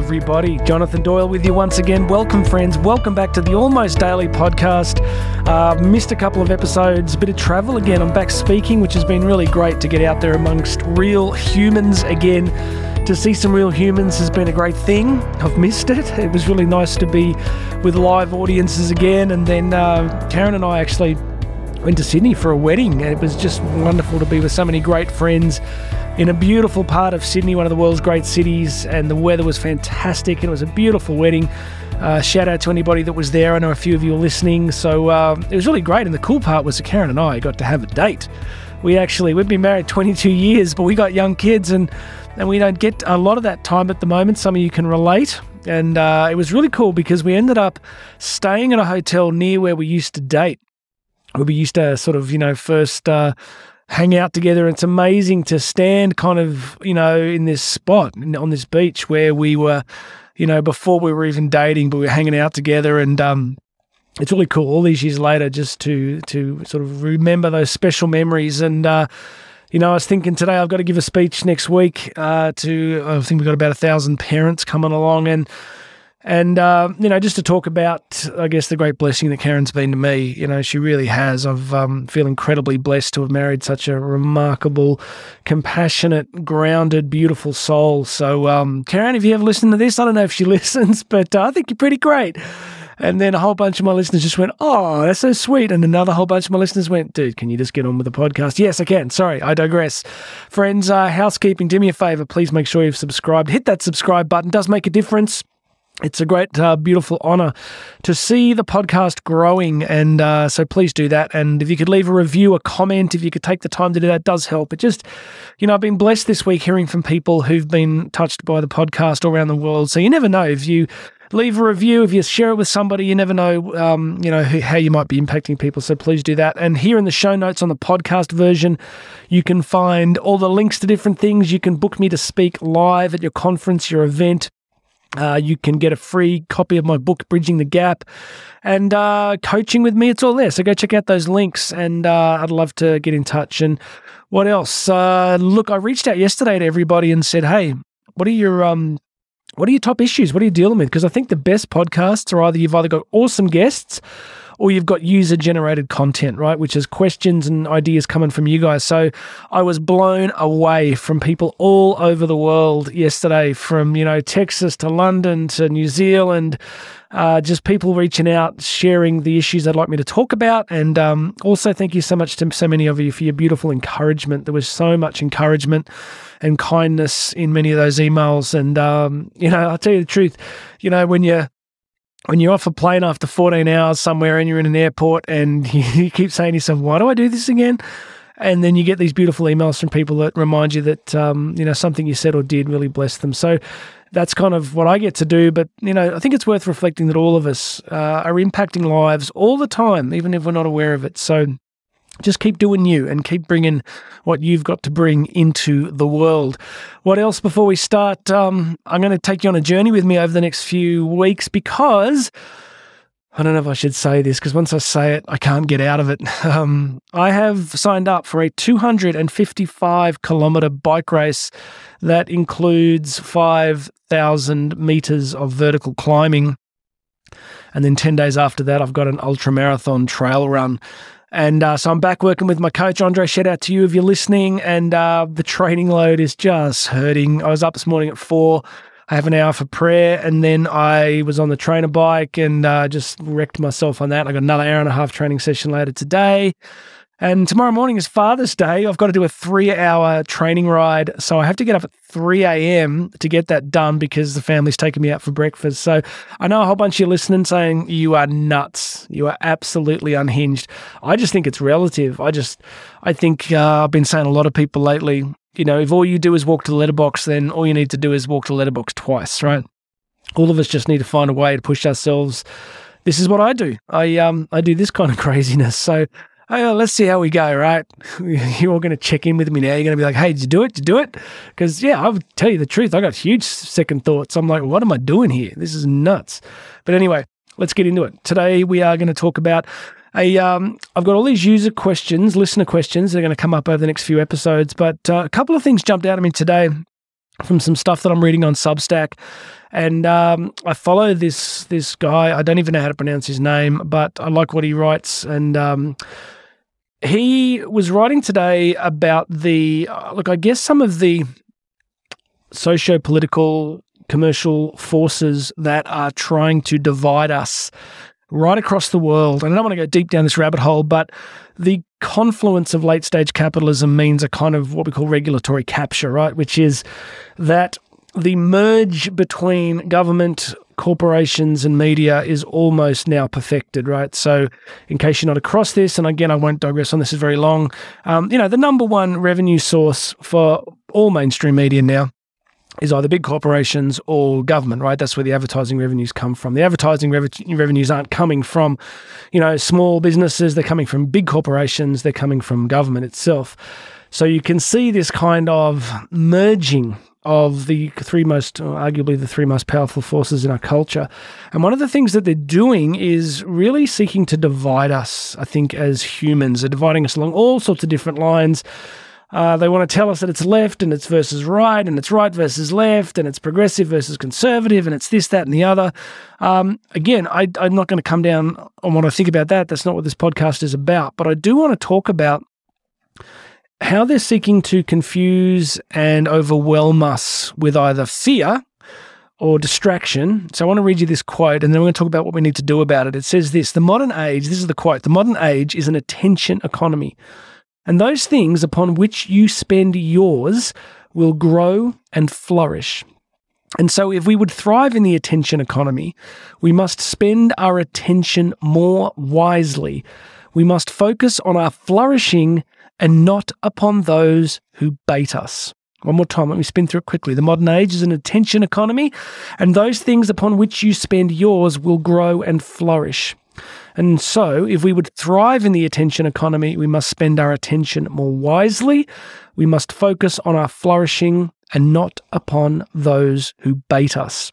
everybody. Jonathan Doyle with you once again. Welcome, friends. Welcome back to the Almost Daily podcast. Uh, missed a couple of episodes, bit of travel again. I'm back speaking, which has been really great to get out there amongst real humans again. To see some real humans has been a great thing. I've missed it. It was really nice to be with live audiences again. And then uh, Karen and I actually went to Sydney for a wedding, and it was just wonderful to be with so many great friends in a beautiful part of Sydney, one of the world's great cities, and the weather was fantastic, and it was a beautiful wedding. Uh, shout out to anybody that was there. I know a few of you are listening, so uh, it was really great. And the cool part was that Karen and I got to have a date. We actually we've been married 22 years, but we got young kids, and and we don't get a lot of that time at the moment. Some of you can relate. And uh, it was really cool because we ended up staying in a hotel near where we used to date we used to sort of, you know, first uh, hang out together. It's amazing to stand kind of, you know, in this spot on this beach where we were, you know, before we were even dating, but we were hanging out together. And, um, it's really cool all these years later just to to sort of remember those special memories. And uh, you know, I was thinking today I've got to give a speech next week uh, to I think we've got about a thousand parents coming along. And and, uh, you know, just to talk about, I guess, the great blessing that Karen's been to me, you know, she really has. I've um, feel incredibly blessed to have married such a remarkable, compassionate, grounded, beautiful soul. So, um, Karen, if you ever listen to this, I don't know if she listens, but uh, I think you're pretty great. And then a whole bunch of my listeners just went, Oh, that's so sweet. And another whole bunch of my listeners went, Dude, can you just get on with the podcast? Yes, I can. Sorry, I digress. Friends, uh, housekeeping, do me a favor. Please make sure you've subscribed. Hit that subscribe button, it does make a difference it's a great, uh, beautiful honor to see the podcast growing. And uh, so please do that. And if you could leave a review, a comment, if you could take the time to do that, does help. It just, you know, I've been blessed this week hearing from people who've been touched by the podcast all around the world. So you never know if you leave a review, if you share it with somebody, you never know, um, you know, how you might be impacting people. So please do that. And here in the show notes on the podcast version, you can find all the links to different things. You can book me to speak live at your conference, your event uh, you can get a free copy of my book, Bridging the Gap, and uh, coaching with me. It's all there. So go check out those links, and uh, I'd love to get in touch. And what else? Uh, look, I reached out yesterday to everybody and said, "Hey, what are your um, what are your top issues? What are you dealing with?" Because I think the best podcasts are either you've either got awesome guests or you've got user generated content, right? Which is questions and ideas coming from you guys. So I was blown away from people all over the world yesterday, from, you know, Texas to London to New Zealand. Uh, just people reaching out, sharing the issues they'd like me to talk about. And um, also, thank you so much to so many of you for your beautiful encouragement. There was so much encouragement and kindness in many of those emails. And, um, you know, I'll tell you the truth, you know, when you're when you're off a plane after 14 hours somewhere and you're in an airport and you keep saying to yourself, why do I do this again? And then you get these beautiful emails from people that remind you that, um, you know, something you said or did really blessed them. So that's kind of what I get to do. But, you know, I think it's worth reflecting that all of us uh, are impacting lives all the time, even if we're not aware of it. So just keep doing you and keep bringing what you've got to bring into the world. What else before we start? Um, I'm going to take you on a journey with me over the next few weeks because I don't know if I should say this because once I say it, I can't get out of it. Um, I have signed up for a 255 kilometer bike race that includes 5,000 meters of vertical climbing. And then 10 days after that, I've got an ultra marathon trail run. And uh, so I'm back working with my coach, Andre. Shout out to you if you're listening. And uh, the training load is just hurting. I was up this morning at four. I have an hour for prayer, and then I was on the trainer bike and uh, just wrecked myself on that. I got another hour and a half training session later today. And tomorrow morning is Father's Day. I've got to do a three hour training ride. So I have to get up at 3 a.m. to get that done because the family's taking me out for breakfast. So I know a whole bunch of you listening saying, You are nuts. You are absolutely unhinged. I just think it's relative. I just, I think uh, I've been saying a lot of people lately, you know, if all you do is walk to the letterbox, then all you need to do is walk to the letterbox twice, right? All of us just need to find a way to push ourselves this is what I do. I um I do this kind of craziness. So oh, let's see how we go, right? You're all going to check in with me now. You're going to be like, hey, did you do it? Did you do it? Because, yeah, I'll tell you the truth. I got huge second thoughts. I'm like, what am I doing here? This is nuts. But anyway, let's get into it. Today, we are going to talk about a, um, I've got all these user questions, listener questions. They're going to come up over the next few episodes. But uh, a couple of things jumped out at me today from some stuff that I'm reading on Substack. And um, I follow this this guy. I don't even know how to pronounce his name, but I like what he writes. And um, he was writing today about the uh, look. I guess some of the socio political commercial forces that are trying to divide us right across the world. And I don't want to go deep down this rabbit hole, but the confluence of late stage capitalism means a kind of what we call regulatory capture, right? Which is that the merge between government, corporations, and media is almost now perfected, right? So, in case you're not across this, and again, I won't digress on this, is very long. Um, you know, the number one revenue source for all mainstream media now is either big corporations or government, right? That's where the advertising revenues come from. The advertising revenues aren't coming from, you know, small businesses. They're coming from big corporations. They're coming from government itself. So you can see this kind of merging of the three most, arguably the three most powerful forces in our culture. And one of the things that they're doing is really seeking to divide us, I think, as humans. They're dividing us along all sorts of different lines. Uh, they want to tell us that it's left and it's versus right and it's right versus left and it's progressive versus conservative and it's this, that, and the other. Um, again, I, I'm not going to come down on what I think about that. That's not what this podcast is about. But I do want to talk about how they're seeking to confuse and overwhelm us with either fear or distraction. So I want to read you this quote and then we're going to talk about what we need to do about it. It says this The modern age, this is the quote, the modern age is an attention economy. And those things upon which you spend yours will grow and flourish. And so, if we would thrive in the attention economy, we must spend our attention more wisely. We must focus on our flourishing and not upon those who bait us. One more time, let me spin through it quickly. The modern age is an attention economy, and those things upon which you spend yours will grow and flourish. And so, if we would thrive in the attention economy, we must spend our attention more wisely. We must focus on our flourishing and not upon those who bait us.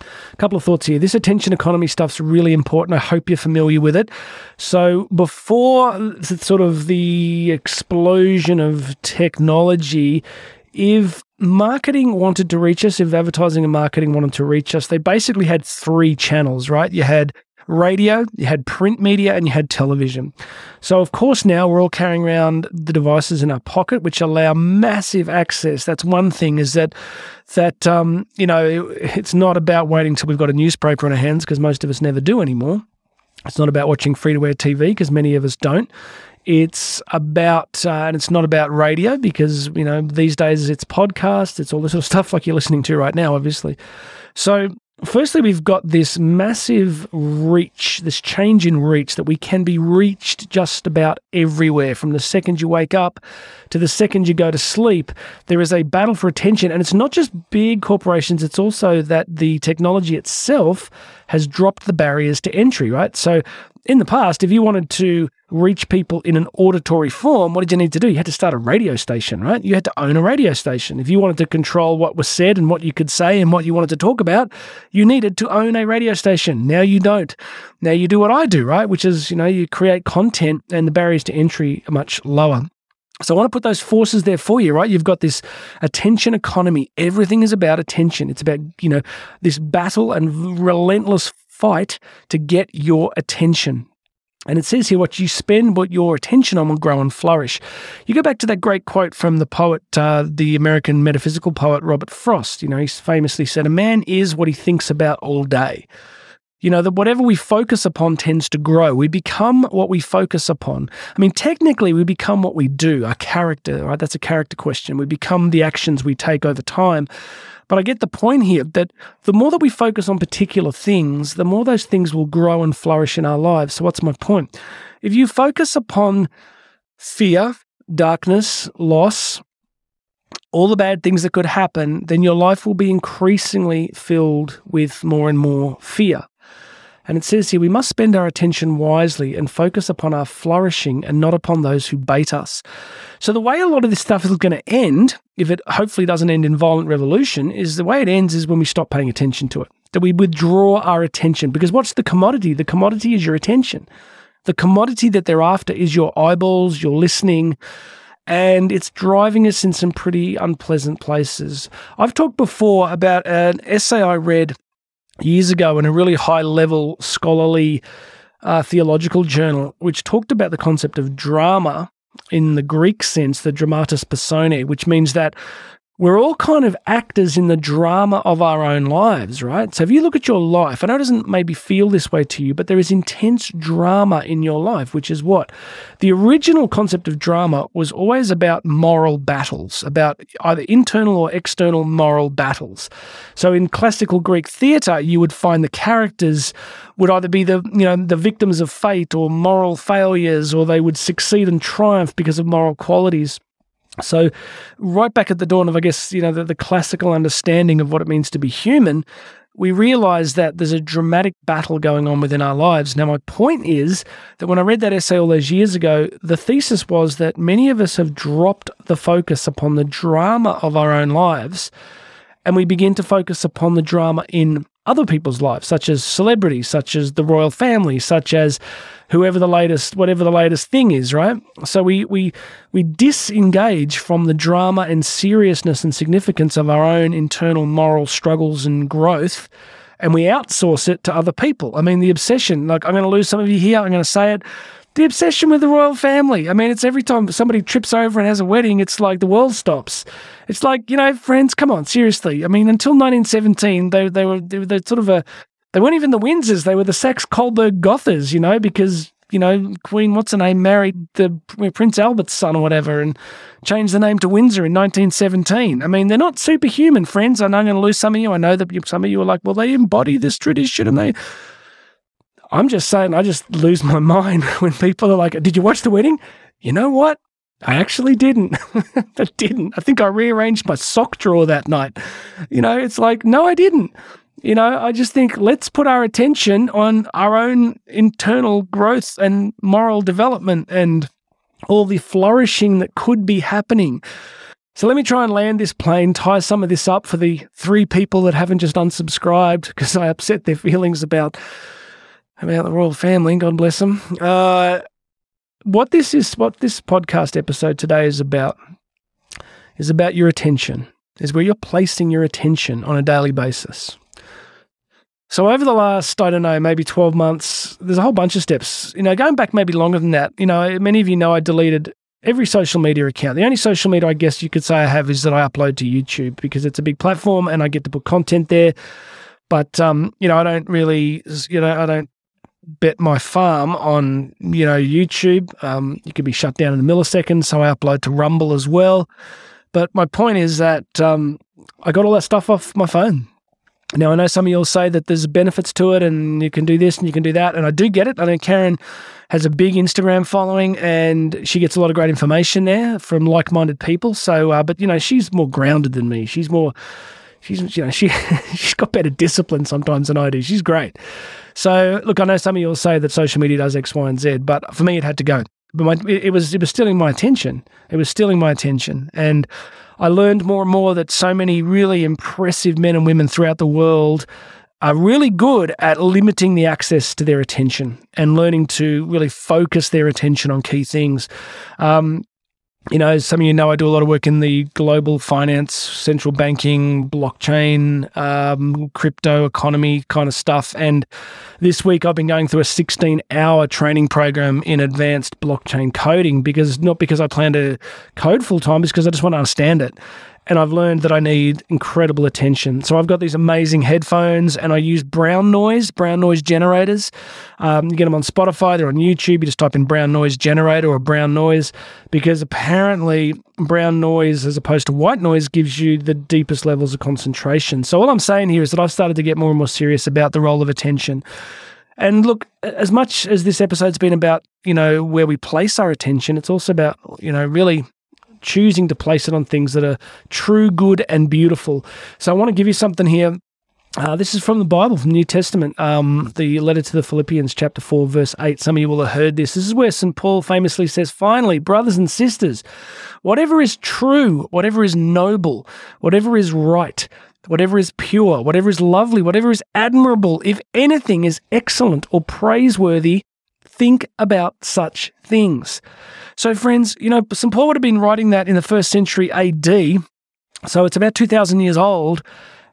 A couple of thoughts here. This attention economy stuff's really important. I hope you're familiar with it. So, before sort of the explosion of technology, if marketing wanted to reach us, if advertising and marketing wanted to reach us, they basically had three channels, right? You had radio, you had print media, and you had television. So, of course, now we're all carrying around the devices in our pocket, which allow massive access. That's one thing is that that um, you know it's not about waiting till we've got a newspaper in our hands because most of us never do anymore. It's not about watching free to air TV because many of us don't. It's about, uh, and it's not about radio because, you know, these days it's podcast, it's all this sort of stuff like you're listening to right now, obviously. So Firstly, we've got this massive reach, this change in reach that we can be reached just about everywhere. From the second you wake up to the second you go to sleep, there is a battle for attention. And it's not just big corporations, it's also that the technology itself has dropped the barriers to entry, right? So in the past, if you wanted to reach people in an auditory form, what did you need to do? You had to start a radio station, right? You had to own a radio station. If you wanted to control what was said and what you could say and what you wanted to talk about, you needed to own a radio station. Now you don't. Now you do what I do, right? Which is, you know, you create content and the barriers to entry are much lower. So I want to put those forces there for you, right? You've got this attention economy. Everything is about attention. It's about, you know, this battle and relentless fight to get your attention. And it says here, what you spend what your attention on will grow and flourish. You go back to that great quote from the poet, uh, the American metaphysical poet Robert Frost. You know, he famously said, A man is what he thinks about all day. You know, that whatever we focus upon tends to grow. We become what we focus upon. I mean, technically, we become what we do, our character, right? That's a character question. We become the actions we take over time. But I get the point here that the more that we focus on particular things, the more those things will grow and flourish in our lives. So, what's my point? If you focus upon fear, darkness, loss, all the bad things that could happen, then your life will be increasingly filled with more and more fear. And it says here, we must spend our attention wisely and focus upon our flourishing and not upon those who bait us. So, the way a lot of this stuff is going to end, if it hopefully doesn't end in violent revolution, is the way it ends is when we stop paying attention to it, that we withdraw our attention. Because what's the commodity? The commodity is your attention. The commodity that they're after is your eyeballs, your listening, and it's driving us in some pretty unpleasant places. I've talked before about an essay I read years ago in a really high level scholarly uh, theological journal, which talked about the concept of drama in the Greek sense, the dramatis personae, which means that we're all kind of actors in the drama of our own lives, right? So if you look at your life, I know it doesn't maybe feel this way to you, but there is intense drama in your life, which is what? The original concept of drama was always about moral battles, about either internal or external moral battles. So in classical Greek theatre, you would find the characters would either be the, you know, the victims of fate or moral failures, or they would succeed and triumph because of moral qualities. So, right back at the dawn of, I guess, you know, the, the classical understanding of what it means to be human, we realize that there's a dramatic battle going on within our lives. Now, my point is that when I read that essay all those years ago, the thesis was that many of us have dropped the focus upon the drama of our own lives and we begin to focus upon the drama in other people's lives, such as celebrities, such as the royal family, such as whoever the latest, whatever the latest thing is, right? So we we we disengage from the drama and seriousness and significance of our own internal moral struggles and growth, and we outsource it to other people. I mean, the obsession, like I'm going to lose some of you here, I'm going to say it the obsession with the royal family. I mean, it's every time somebody trips over and has a wedding, it's like the world stops. It's like, you know, friends, come on, seriously. I mean, until 1917, they, they were they sort of a, they weren't even the Windsors, they were the Saxe Coburg Gothas, you know, because, you know, Queen, what's her name, married the Prince Albert's son or whatever and changed the name to Windsor in 1917. I mean, they're not superhuman, friends. I know I'm going to lose some of you. I know that some of you are like, well, they embody this tradition and they, I'm just saying, I just lose my mind when people are like, Did you watch the wedding? You know what? I actually didn't. I didn't. I think I rearranged my sock drawer that night. You know, it's like, no, I didn't. You know, I just think let's put our attention on our own internal growth and moral development and all the flourishing that could be happening. So let me try and land this plane, tie some of this up for the three people that haven't just unsubscribed because I upset their feelings about about the royal family. God bless them. Uh, what this is, what this podcast episode today is about, is about your attention. Is where you're placing your attention on a daily basis. So over the last, I don't know, maybe 12 months, there's a whole bunch of steps. You know, going back maybe longer than that, you know, many of you know I deleted every social media account. The only social media I guess you could say I have is that I upload to YouTube because it's a big platform and I get to put content there. But um, you know, I don't really, you know, I don't bet my farm on you know YouTube. Um, you could be shut down in a millisecond, so I upload to Rumble as well. But my point is that um, I got all that stuff off my phone. Now I know some of you'll say that there's benefits to it, and you can do this and you can do that, and I do get it. I know Karen has a big Instagram following, and she gets a lot of great information there from like-minded people. So, uh, but you know, she's more grounded than me. She's more she's you know she she's got better discipline sometimes than I do. She's great. So look, I know some of you will say that social media does X, Y, and Z, but for me, it had to go. But my, it, it was it was stealing my attention. It was stealing my attention, and I learned more and more that so many really impressive men and women throughout the world are really good at limiting the access to their attention and learning to really focus their attention on key things. Um, you know, some of you know I do a lot of work in the global finance, central banking, blockchain, um, crypto economy kind of stuff. And this week I've been going through a 16 hour training program in advanced blockchain coding because not because I plan to code full time, it's because I just want to understand it and I've learned that I need incredible attention. So I've got these amazing headphones, and I use brown noise, brown noise generators. Um, you get them on Spotify, they're on YouTube. You just type in brown noise generator or brown noise, because apparently brown noise, as opposed to white noise, gives you the deepest levels of concentration. So all I'm saying here is that I've started to get more and more serious about the role of attention. And look, as much as this episode's been about, you know, where we place our attention, it's also about, you know, really choosing to place it on things that are true, good, and beautiful. So I want to give you something here. Uh, this is from the Bible, from the New Testament, um, the letter to the Philippians, chapter 4, verse 8. Some of you will have heard this. This is where St. Paul famously says, Finally, brothers and sisters, whatever is true, whatever is noble, whatever is right, whatever is pure, whatever is lovely, whatever is admirable, if anything is excellent or praiseworthy, think about such things. So, friends, you know, St. Paul would have been writing that in the first century AD. So it's about 2,000 years old.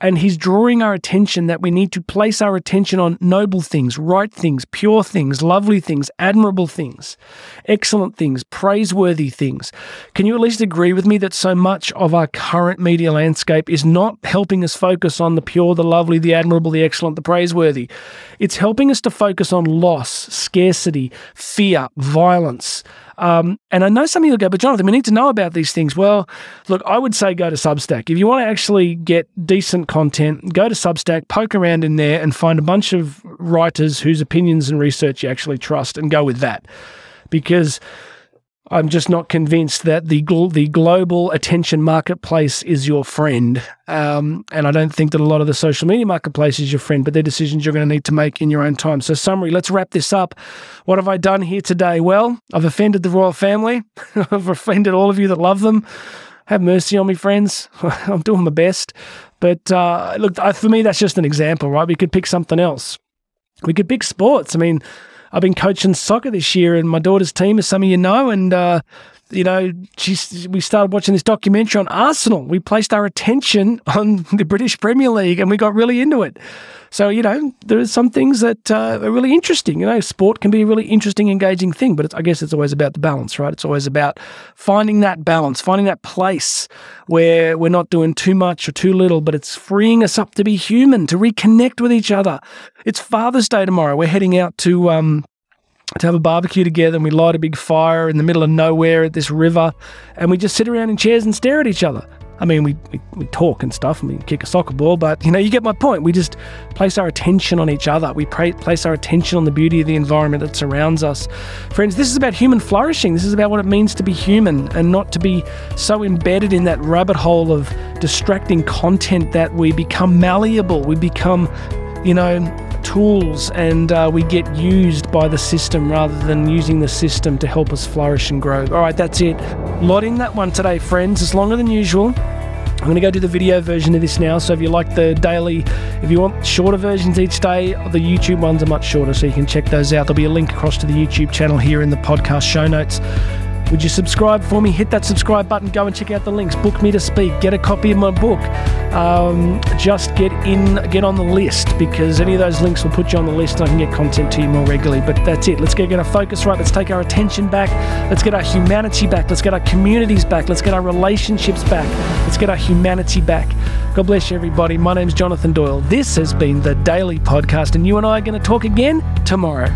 And he's drawing our attention that we need to place our attention on noble things, right things, pure things, lovely things, admirable things, excellent things, praiseworthy things. Can you at least agree with me that so much of our current media landscape is not helping us focus on the pure, the lovely, the admirable, the excellent, the praiseworthy? It's helping us to focus on loss, scarcity, fear, violence. Um, and I know some of you go, but Jonathan, we need to know about these things. Well, look, I would say go to Substack. If you want to actually get decent content, go to Substack, poke around in there, and find a bunch of writers whose opinions and research you actually trust and go with that. Because I'm just not convinced that the gl- the global attention marketplace is your friend, um, and I don't think that a lot of the social media marketplace is your friend. But they're decisions you're going to need to make in your own time. So, summary. Let's wrap this up. What have I done here today? Well, I've offended the royal family. I've offended all of you that love them. Have mercy on me, friends. I'm doing my best. But uh, look, for me, that's just an example, right? We could pick something else. We could pick sports. I mean I've been coaching soccer this year, and my daughter's team, as some of you know, and uh, you know, we started watching this documentary on Arsenal. We placed our attention on the British Premier League, and we got really into it. So you know, there are some things that uh, are really interesting. You know, sport can be a really interesting, engaging thing, but I guess it's always about the balance, right? It's always about finding that balance, finding that place where we're not doing too much or too little, but it's freeing us up to be human, to reconnect with each other. It's Father's Day tomorrow. We're heading out to um, to have a barbecue together and we light a big fire in the middle of nowhere at this river and we just sit around in chairs and stare at each other. I mean, we, we, we, talk and stuff and we kick a soccer ball, but you know, you get my point. We just place our attention on each other. We pray, place our attention on the beauty of the environment that surrounds us. Friends, this is about human flourishing. This is about what it means to be human and not to be so embedded in that rabbit hole of distracting content that we become malleable. We become, you know, tools and uh, we get used by the system rather than using the system to help us flourish and grow. All right, that's it. Lot in that one today, friends. It's longer than usual. I'm going to go do the video version of this now. So if you like the daily, if you want shorter versions each day, the YouTube ones are much shorter, so you can check those out. There'll be a link across to the YouTube channel here in the podcast show notes. Would you subscribe for me? Hit that subscribe button. Go and check out the links. Book me to speak. Get a copy of my book. Um, just get in, get on the list because any of those links will put you on the list and I can get content to you more regularly. But that's it. Let's get, our focus right. Let's take our attention back. Let's get our humanity back. Let's get our communities back. Let's get our relationships back. Let's get our humanity back. God bless you, everybody. My name's Jonathan Doyle. This has been the Daily Podcast, and you and I are going to talk again tomorrow.